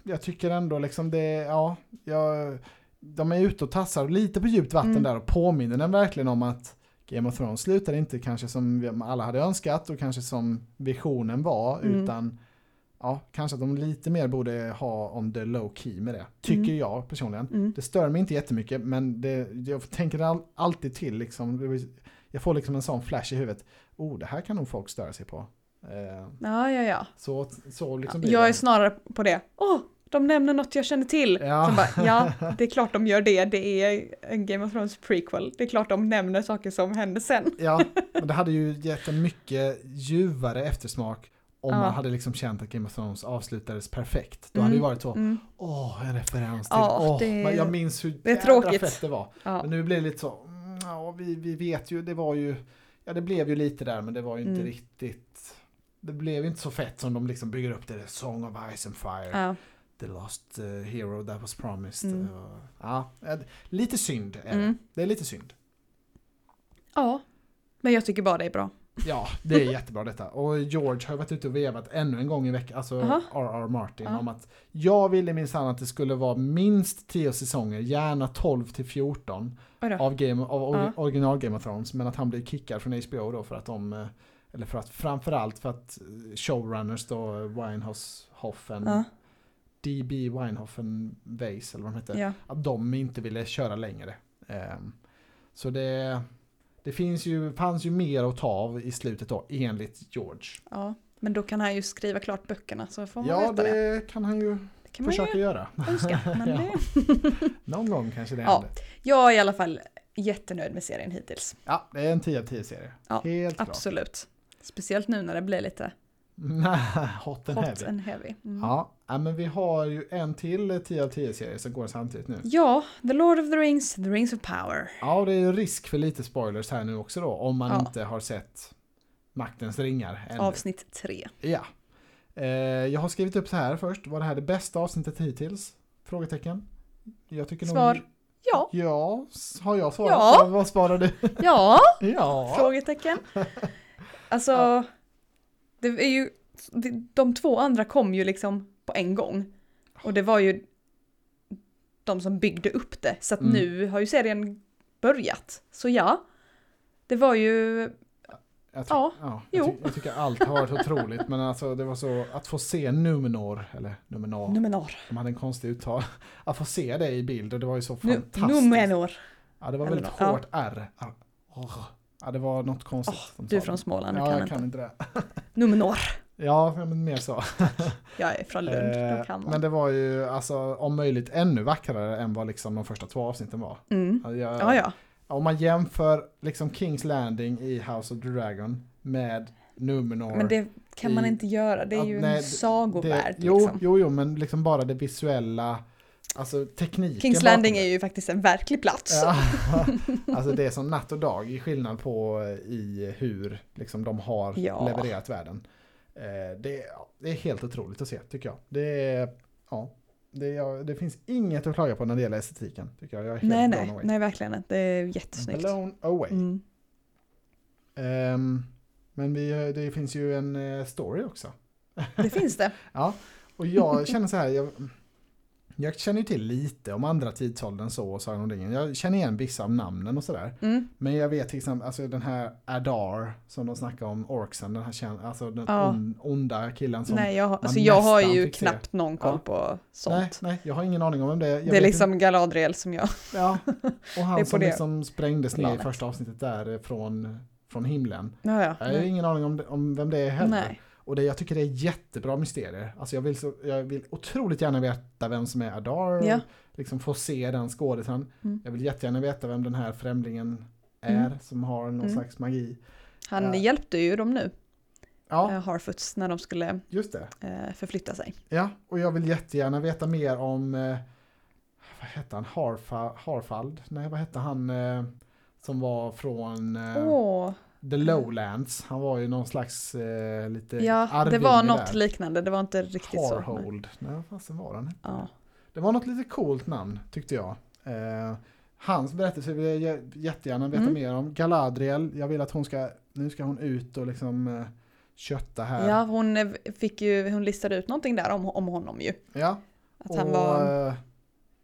jag tycker ändå liksom det, ja, jag, de är ute och tassar lite på djupt vatten Mm. där och påminner den verkligen om att Game of Thrones slutar inte kanske som alla hade önskat och kanske som visionen var, Mm. utan ja, kanske att de lite mer borde ha on the low key med det, tycker Mm. jag personligen. Mm. Det stör mig inte jättemycket, men det, jag tänker all, alltid till liksom. jag får liksom en sån flash i huvudet. Oh, det här kan nog folk störa sig på. Eh, Ja, ja, ja. så, så liksom blir Jag är snarare på det. Åh, de nämner något jag känner till. Ja. Bara, ja, (laughs) det är klart de gör det. Det är en Game of Thrones prequel. Det är klart de nämner saker som händer sen. Ja, men det (laughs) hade ju gett en mycket ljuvare eftersmak om Ja. man hade liksom känt att Game of Thrones avslutades perfekt. Då Mm. hade det varit så, Mm. åh, en referens till, Ja, åh, det- jag minns hur det tråkigt. fett det var. Ja. Men nu blir det lite så, mm, ja, vi, vi vet ju, det var ju, ja det blev ju lite där men det var ju inte Mm. riktigt, det blev ju inte så fett som de liksom bygger upp det, där Song of Ice and Fire, Ja. The Lost uh, Hero That Was Promised. Mm. Uh, ja, eh, lite synd är det. Mm. Det är lite synd. ja, men jag tycker bara det är bra. Ja, det är jättebra detta. Och George har varit ute och vevat ännu en gång i veckan, alltså Aha. R.R. Martin, Ja. om att jag ville minsann att det skulle vara minst 10 säsonger, gärna 12 till 14 Oj då. av, game, av or- original Game of Thrones, men att han blev kickad från HBO då för att de, eh, eller för att framförallt för att eh, showrunners då, Winehouse, Hoffen, DB Winehoffen Weiss eller vad de hette, att de inte ville köra längre. Ehm, så det, det finns ju, fanns ju mer att ta av i slutet då, enligt George. ja. Men då kan han ju skriva klart böckerna så får man Ja, veta det. det kan han ju kan man försöka ju göra. önska. (laughs) Men Ja. det... Någon gång kanske det Ja. händer. Jag är i alla fall jättenöjd med serien hittills. Ja, det är en 10 av 10 serie. Ja, Helt klart. Absolut. Speciellt nu när det blir lite (laughs) Hot and hot heavy. and heavy. Mm. Ja, ja, men vi har ju en till 10 av 10 serie som går samtidigt nu. Ja, The Lord of the Rings, The Rings of Power. Ja, och det är ju risk för lite spoilers här nu också då, om man Ja. inte har sett Maktens ringar ännu. Avsnitt tre. Ja. Eh, jag har skrivit upp så här först, var det här det bästa avsnittet hittills? Frågetecken. Jag tycker Svar. nog... Ja, Ja, har jag svarat? Ja. Vad svarar du? ja, (laughs) ja. frågetecken. (laughs) Alltså, Ja. det är ju, de två andra kom ju liksom på en gång. Och det var ju de som byggde upp det. Så att Mm. nu har ju serien börjat. Så ja, det var ju, Jag, Ja, ja, jag, ty- jag tycker allt har varit otroligt, men alltså det var så att få se Numenor, eller Numenor, Numenor. de hade en konstig uttal, (laughs) att få se det i bild och det var ju så fantastiskt. Numenor. Ja, det var Eller väldigt ja. hårt R. Ja, det var något konstigt. Som Du är från. Småland, Ja, jag kan inte det. (laughs) Numenor. Ja, men mer så. (laughs) Jag är från Lund, Eh, då kan man. men det var ju alltså om möjligt ännu vackrare än vad liksom de första två avsnitten var. Mm. Jag, Ja, ja. Om man jämför liksom Kings Landing i House of the Dragon med Numenor. Men det kan man i- inte göra, det är ju nej, en sagovärld det, jo, liksom. jo, jo, men liksom bara det visuella, alltså tekniken Kings Landing är ju faktiskt en verklig plats. Ja, (laughs) alltså det är som natt och dag i skillnad på eh, i hur liksom de har Ja. levererat världen. Eh, Det, ja, det är helt otroligt att se tycker jag. Det, ja, det, är, det finns inget att klaga på när det gäller estetiken. Tycker jag. jag nej, nej, away. nej, verkligen inte. Det är jättesnyggt. Blown away. Mm. Ehm, men vi, det finns ju en eh, story också. Det finns det. (laughs) Ja, och jag känner så här, jag, jag känner ju till lite om andra tidsåldern så och Sagan om ringen. Jag känner igen vissa av namnen och sådär. Mm. Men jag vet till exempel, alltså den här Adar som de snackar om, Orksen, den här alltså den Ja. on, onda killen som... Nej, jag, alltså, jag har ju fick se. knappt någon koll Ja. på sånt. nej, nej, jag har ingen aning om vem det är. Jag det är liksom Galadriel som jag... Inte, ja, och (laughs) han som det liksom sprängdes ner i första avsnittet där från, från himlen. Ja, ja. Jag har ingen aning om, om vem det är heller. Nej. Och det, jag tycker det är jättebra mysterier. Alltså jag vill, så, jag vill otroligt gärna veta vem som är Adar. Ja. Liksom få se den skådisen. Mm. Jag vill jättegärna veta vem den här främlingen är Mm. som har någon Mm. slags magi. Han Ja. hjälpte ju dem nu, Ja, ja. Harfoots, när de skulle just det. eh, förflytta sig. Ja, och jag vill jättegärna veta mer om, eh, vad hette han, Harfa, Harfald? Nej, vad hette han eh, som var från eh, Åh, The Lowlands? Han var ju någon slags eh, lite ja, det var något där. liknande, det var inte riktigt så. men- Harhold. Nej, vad fasen var han? Ja. Det var något lite coolt namn tyckte jag. Eh, hans berättelse vill jag jä- jättegärna veta Mm. mer om. Galadriel, jag vill att hon ska, nu ska hon ut och liksom eh, kötta här. ja, hon eh, fick ju, hon listade ut någonting där om, om honom ju. Ja, Att han och var... eh,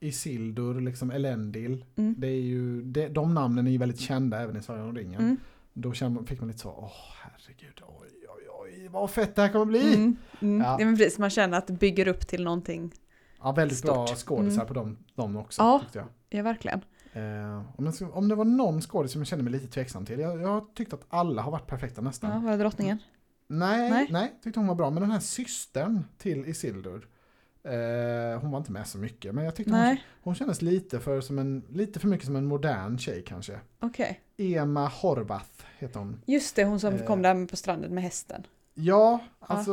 Isildur, liksom Elendil. Mm. Det är ju, det, de namnen är ju väldigt kända även i Sagan om ringen. Mm. Då man- fick man lite så, åh herregud, oj oj oj, vad fett det här kommer bli. Mm. Mm. Ja. Det är precis, man känner att det bygger upp till någonting. Ja, väldigt bra Stort. skådisar Mm. på dem, dem också Ja. tyckte jag. Ja, verkligen. Eh, om, jag, ska- om det var någon skådis som jag kände mig lite tveksam till. Jag, jag har tyckt att alla har varit perfekta nästan. Ja, var det drottningen? Nej, Nej. nej, tyckte hon var bra. Men den här systern till Isildur. Eh, hon var inte med så mycket. Men jag tyckte hon, hon kändes lite för, som en, lite för mycket som en modern tjej kanske. okej. Emma Horvath heter hon. Just det, hon som Eh. kom där på stranden med hästen. Ja, alltså.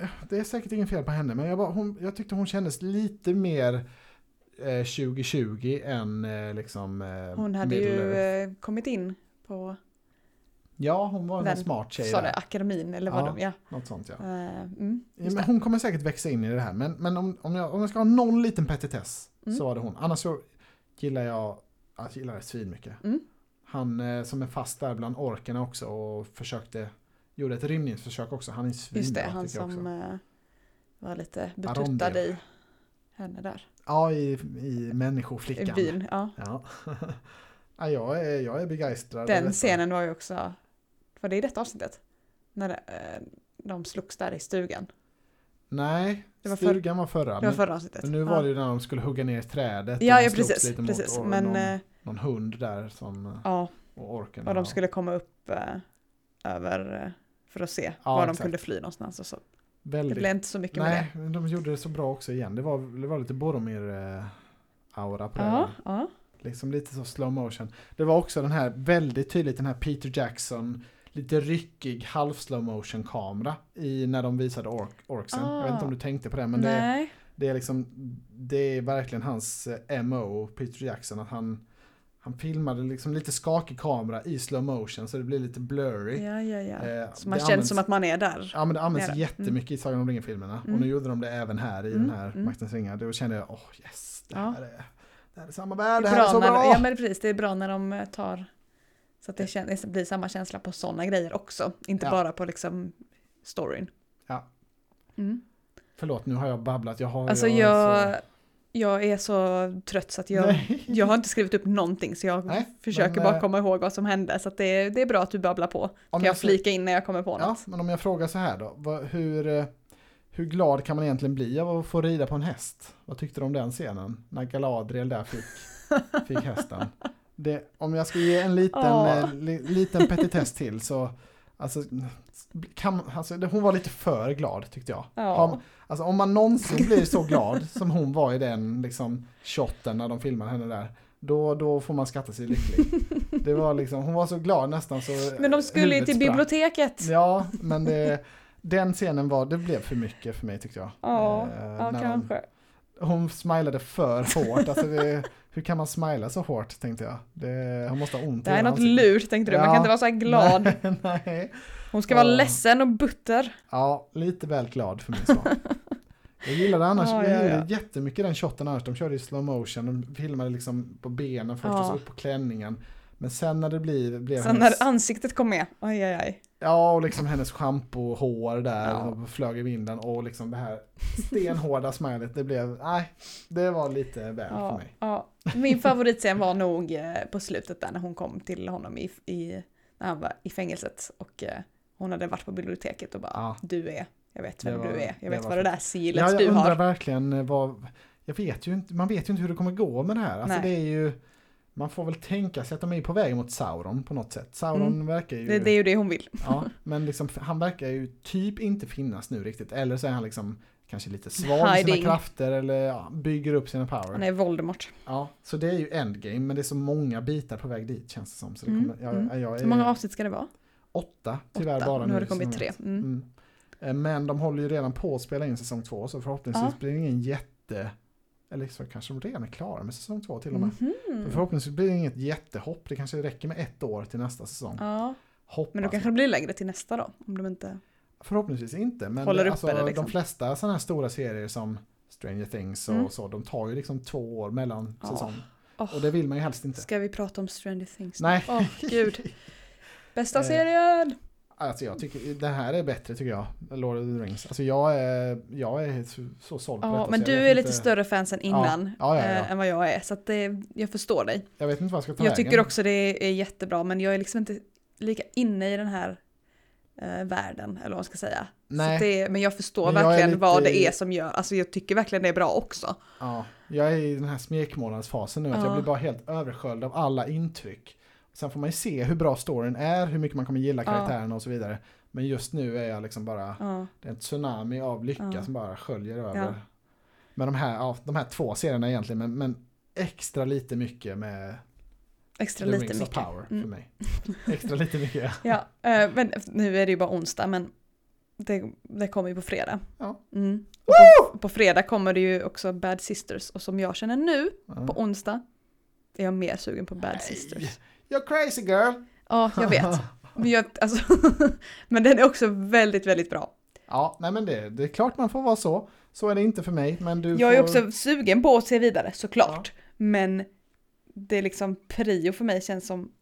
eh, Det är säkert ingen fel på henne. Men jag, bara, hon, jag tyckte hon kändes lite mer eh, 2020 än eh, liksom... Eh, Hon hade Middle ju eh, kommit in på Ja, hon var en smart tjej sa det, akademin eller vad Ja, de, ja. Något sånt ja. Eh, mm, ja hon kommer säkert växa in i det här. Men, men om, om, jag, om jag ska ha någon liten petitess Mm. så var det hon. Annars så gillar jag, jag gillar det svinmycket. Mm. Han eh, som är fast där bland orkerna också och försökte, gjorde ett rymningsförsök också. Han är svinbra Just det, han som också. eh, var lite betuttad i henne där. Ja, i, i I människoflickan. byn, ja. Ja. (laughs) ja, jag är, jag är begeistrad. Den scenen var ju också, var det i detta avsnittet? När eh, de slogs där i stugan. Nej, Det var för- stugan var förra. Det var förra avsnittet. men nu var det ju när de skulle hugga ner trädet. Ja, de ja precis. lite mot precis. or- Men, någon, eh, någon hund där som, ja, och orken. och de skulle komma upp eh, över eh, för att se Ja, var de exakt. kunde fly någonstans. Och så. Det Väldigt blev inte så mycket med Nej, men de gjorde det så bra också igen. Det var, det var lite Boromir-aura på det. det. Ja. Liksom lite så slow motion. Det var också den här väldigt tydligt den här Peter Jackson lite ryckig halv slow motion kamera i när de visade ork, orksen. Jag vet inte om du tänkte på det men det, Nej, det är liksom det är verkligen hans eh, MO Peter Jackson att han han filmade liksom lite skakig kamera i slow motion så det blir lite blurry. ja, ja, ja. Eh, Så man känns används- som att man är där. Ja men det används Nere. jättemycket i Sagan om ringen-filmerna. Mm. Och nu gjorde de det även här i Mm, den här mm. Maktens ringar. Då kände jag, åh yes, det Ja. här, är, det här är samma värld, Det det är här är så bra när, bra! ja men precis, det är bra när de eh, tar så att det det blir samma känsla på sådana grejer också. Inte Ja. bara på liksom storyn. Ja. Mm. Förlåt, nu har jag babblat. Jag har Alltså jag jag, Så... jag är så trött så att jag, Nej. jag har inte skrivit upp någonting så jag Nej, försöker men, bara eh, komma ihåg vad som hände. Så att det, är- det är bra att du babblar på. Kan jag ska- flika in när jag kommer på Ja, något? men om jag frågar så här då. Vad, hur, eh, hur glad kan man egentligen bli av att få rida på en häst? Vad tyckte du om den scenen? När Galadriel där fick, fick hästen. (laughs) Det, om jag ska ge en liten, eh, li, liten petitess till så Alltså, kan, alltså, hon var lite för glad tyckte jag. Ja. Har- Alltså om man någonsin blir så glad som hon var i den liksom, shotten när de filmade henne där. Då, då får man skatta sig lycklig. Det var liksom, hon var så glad nästan så Men de skulle ju till biblioteket. Ja, men det, den scenen var, det blev för mycket för mig tyckte jag. Ja, Eh, ja kanske. Hon, hon smilade för hårt. Alltså det, hur kan man smila så hårt tänkte jag. Det, hon måste ha ont Det här är något lurt tänkte du, man Ja. kan inte vara så här glad. Nej. Hon ska vara Ja. ledsen och butter. Ja, lite väl glad för min smak. Jag gillade annars, Ja, jag ja, gillade ja. jättemycket den shotten annars. De körde i slow motion, de filmade liksom på benen först och så upp på klänningen. Men sen när det blir, blev Sen hennes, när ansiktet kom med, oj oj oj. Ja och liksom hennes schampohår där Ja. och flög i vinden och liksom det här stenhårda smilet, det blev, nej, det var lite väl för Ja, mig. ja. Min favoritscen var nog eh, på slutet där när hon kom till honom i, i, när han var i fängelset och eh, hon hade varit på biblioteket och bara Ja. du är, jag vet vem var- du är, jag vet vad det där Ja, silet jag du undrar har. verkligen eh, vad, jag vet ju inte, man vet ju inte hur det kommer gå med det här. Alltså Nej. det är ju, man får väl tänka sig att de är på väg mot Sauron på något sätt. Sauron Mm. verkar ju... Det, det är ju det hon vill. Ja, (laughs) men liksom, han verkar ju typ inte finnas nu riktigt. Eller så är han liksom kanske lite svag i sina krafter eller ja, bygger upp sina power. Han är Voldemort. Ja, så det är ju endgame, men det är så många bitar på väg dit känns det som. Så det Mm, kommer, jag, mm. jag är Hur många avsnitt ska det vara? åtta, tyvärr Åtta. bara Nu har det kommit jag tre. Mm. Mm. Eh, Men de håller ju redan på att spela in säsong två, så förhoppningsvis Ja. blir det ingen jätte... Eller så kanske de redan är klara med säsong två till och med. För förhoppningsvis blir det inget jättehopp, det kanske räcker med ett år till nästa säsong. Ja, Hoppas men då kanske det blir längre till nästa då. Om de inte... Förhoppningsvis inte, men Håller uppe alltså, det, liksom. de flesta sådana här stora serier som Stranger Things och Mm. så, de tar ju liksom två år mellan Ja. säsong. Åh, Och det vill man ju helst inte. Ska vi prata om Stranger Things? Nej. Åh, gud. (laughs) Bästa Eh, serien! Alltså jag tycker, det här är bättre tycker jag, Lord of the Rings. Alltså jag är, jag är så, så såld på Ja, detta. men du är vet lite inte, större fans än innan Ja, ja, eh, än vad jag är. Så det, jag förstår dig. Jag vet inte vad jag ska ta Jag vägen. tycker också det är jättebra men jag är liksom inte lika inne i den här eh, världen, eller vad man ska säga. Nej. Det, men jag förstår Men jag verkligen lite vad det är som gör, alltså jag tycker verkligen det är bra också. Ja, jag är i den här smekmånadsfasen nu, att Ja. jag blir bara helt översköljd av alla intryck. Sen får man ju se hur bra storyn är, hur mycket man kommer gilla karaktärerna och så vidare. Men just nu är jag liksom bara, det är en tsunami av lycka som bara sköljer över. Med de här, ja, de här två serierna egentligen, men, men extra lite mycket med extra The lite Rings mycket. Power för Mm. mig. Extra lite mycket. (laughs) Ja, eh, men nu är det ju bara onsdag men det, det kommer ju på fredag. Ja. Mm. På, på fredag kommer det ju också Bad Sisters och som jag känner nu Ja. på onsdag är jag mer sugen på Bad Sisters. You're crazy girl! Ja, jag vet. (laughs) Men, jag, alltså, (laughs) men den är också väldigt, väldigt bra. Ja, nej men det, det är klart man får vara så. Så är det inte för mig, men du Jag får... är också sugen på att se vidare såklart. Men det är liksom prio för mig känns som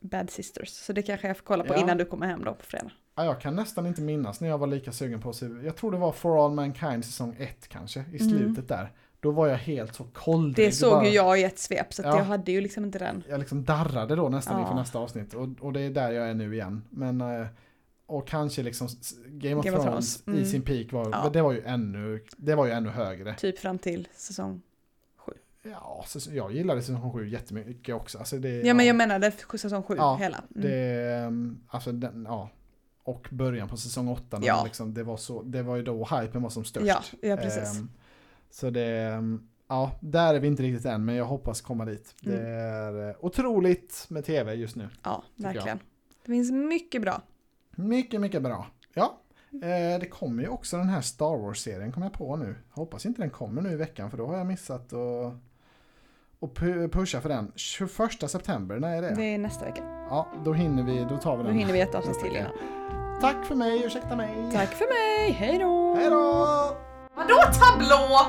Bad Sisters. Så det kanske jag får kolla på Ja. innan du kommer hem då på fredag. Ja, jag kan nästan inte minnas när jag var lika sugen på att se. Jag tror det var For All Mankind säsong 1 kanske, i slutet där. Då var jag helt så koldrig. Det såg bara, ju jag i ett svep så Ja. jag hade ju liksom inte den. Jag liksom darrade då nästan Ja. inför nästa avsnitt. Och, och det är där jag är nu igen. Men, eh, och kanske liksom Game of Game Thrones, mm. i sin peak var, Ja. det var ju ännu, det var ju ännu högre. Typ fram till säsong. Ja, så, jag gillade säsong 7 jättemycket också. Alltså det, Ja men jag menade säsong sju Ja, hela. Mm. Det, ehm, alltså den, ja. Och början på säsong 8, Ja. liksom, det, var så, det var ju då hypen var som störst. Ja, ja precis. Ehm, så det, ehm, ja, där är vi inte riktigt än, men jag hoppas komma dit. Det Mm. är eh, otroligt med tv just nu. ja, verkligen. Det finns mycket bra. Mycket, mycket bra. Ja, eh, det kommer ju också den här Star Wars-serien, kommer jag på nu. Jag hoppas inte den kommer nu i veckan, för då har jag missat att och pu- pusha för den. 21 september, när är det? Det är nästa vecka. Ja, då hinner vi, då tar vi Då den. hinner vi ett avsnitt till innan. Tack för mig, ursäkta mig. Tack för mig, hej då! Hej då! Vadå tablå?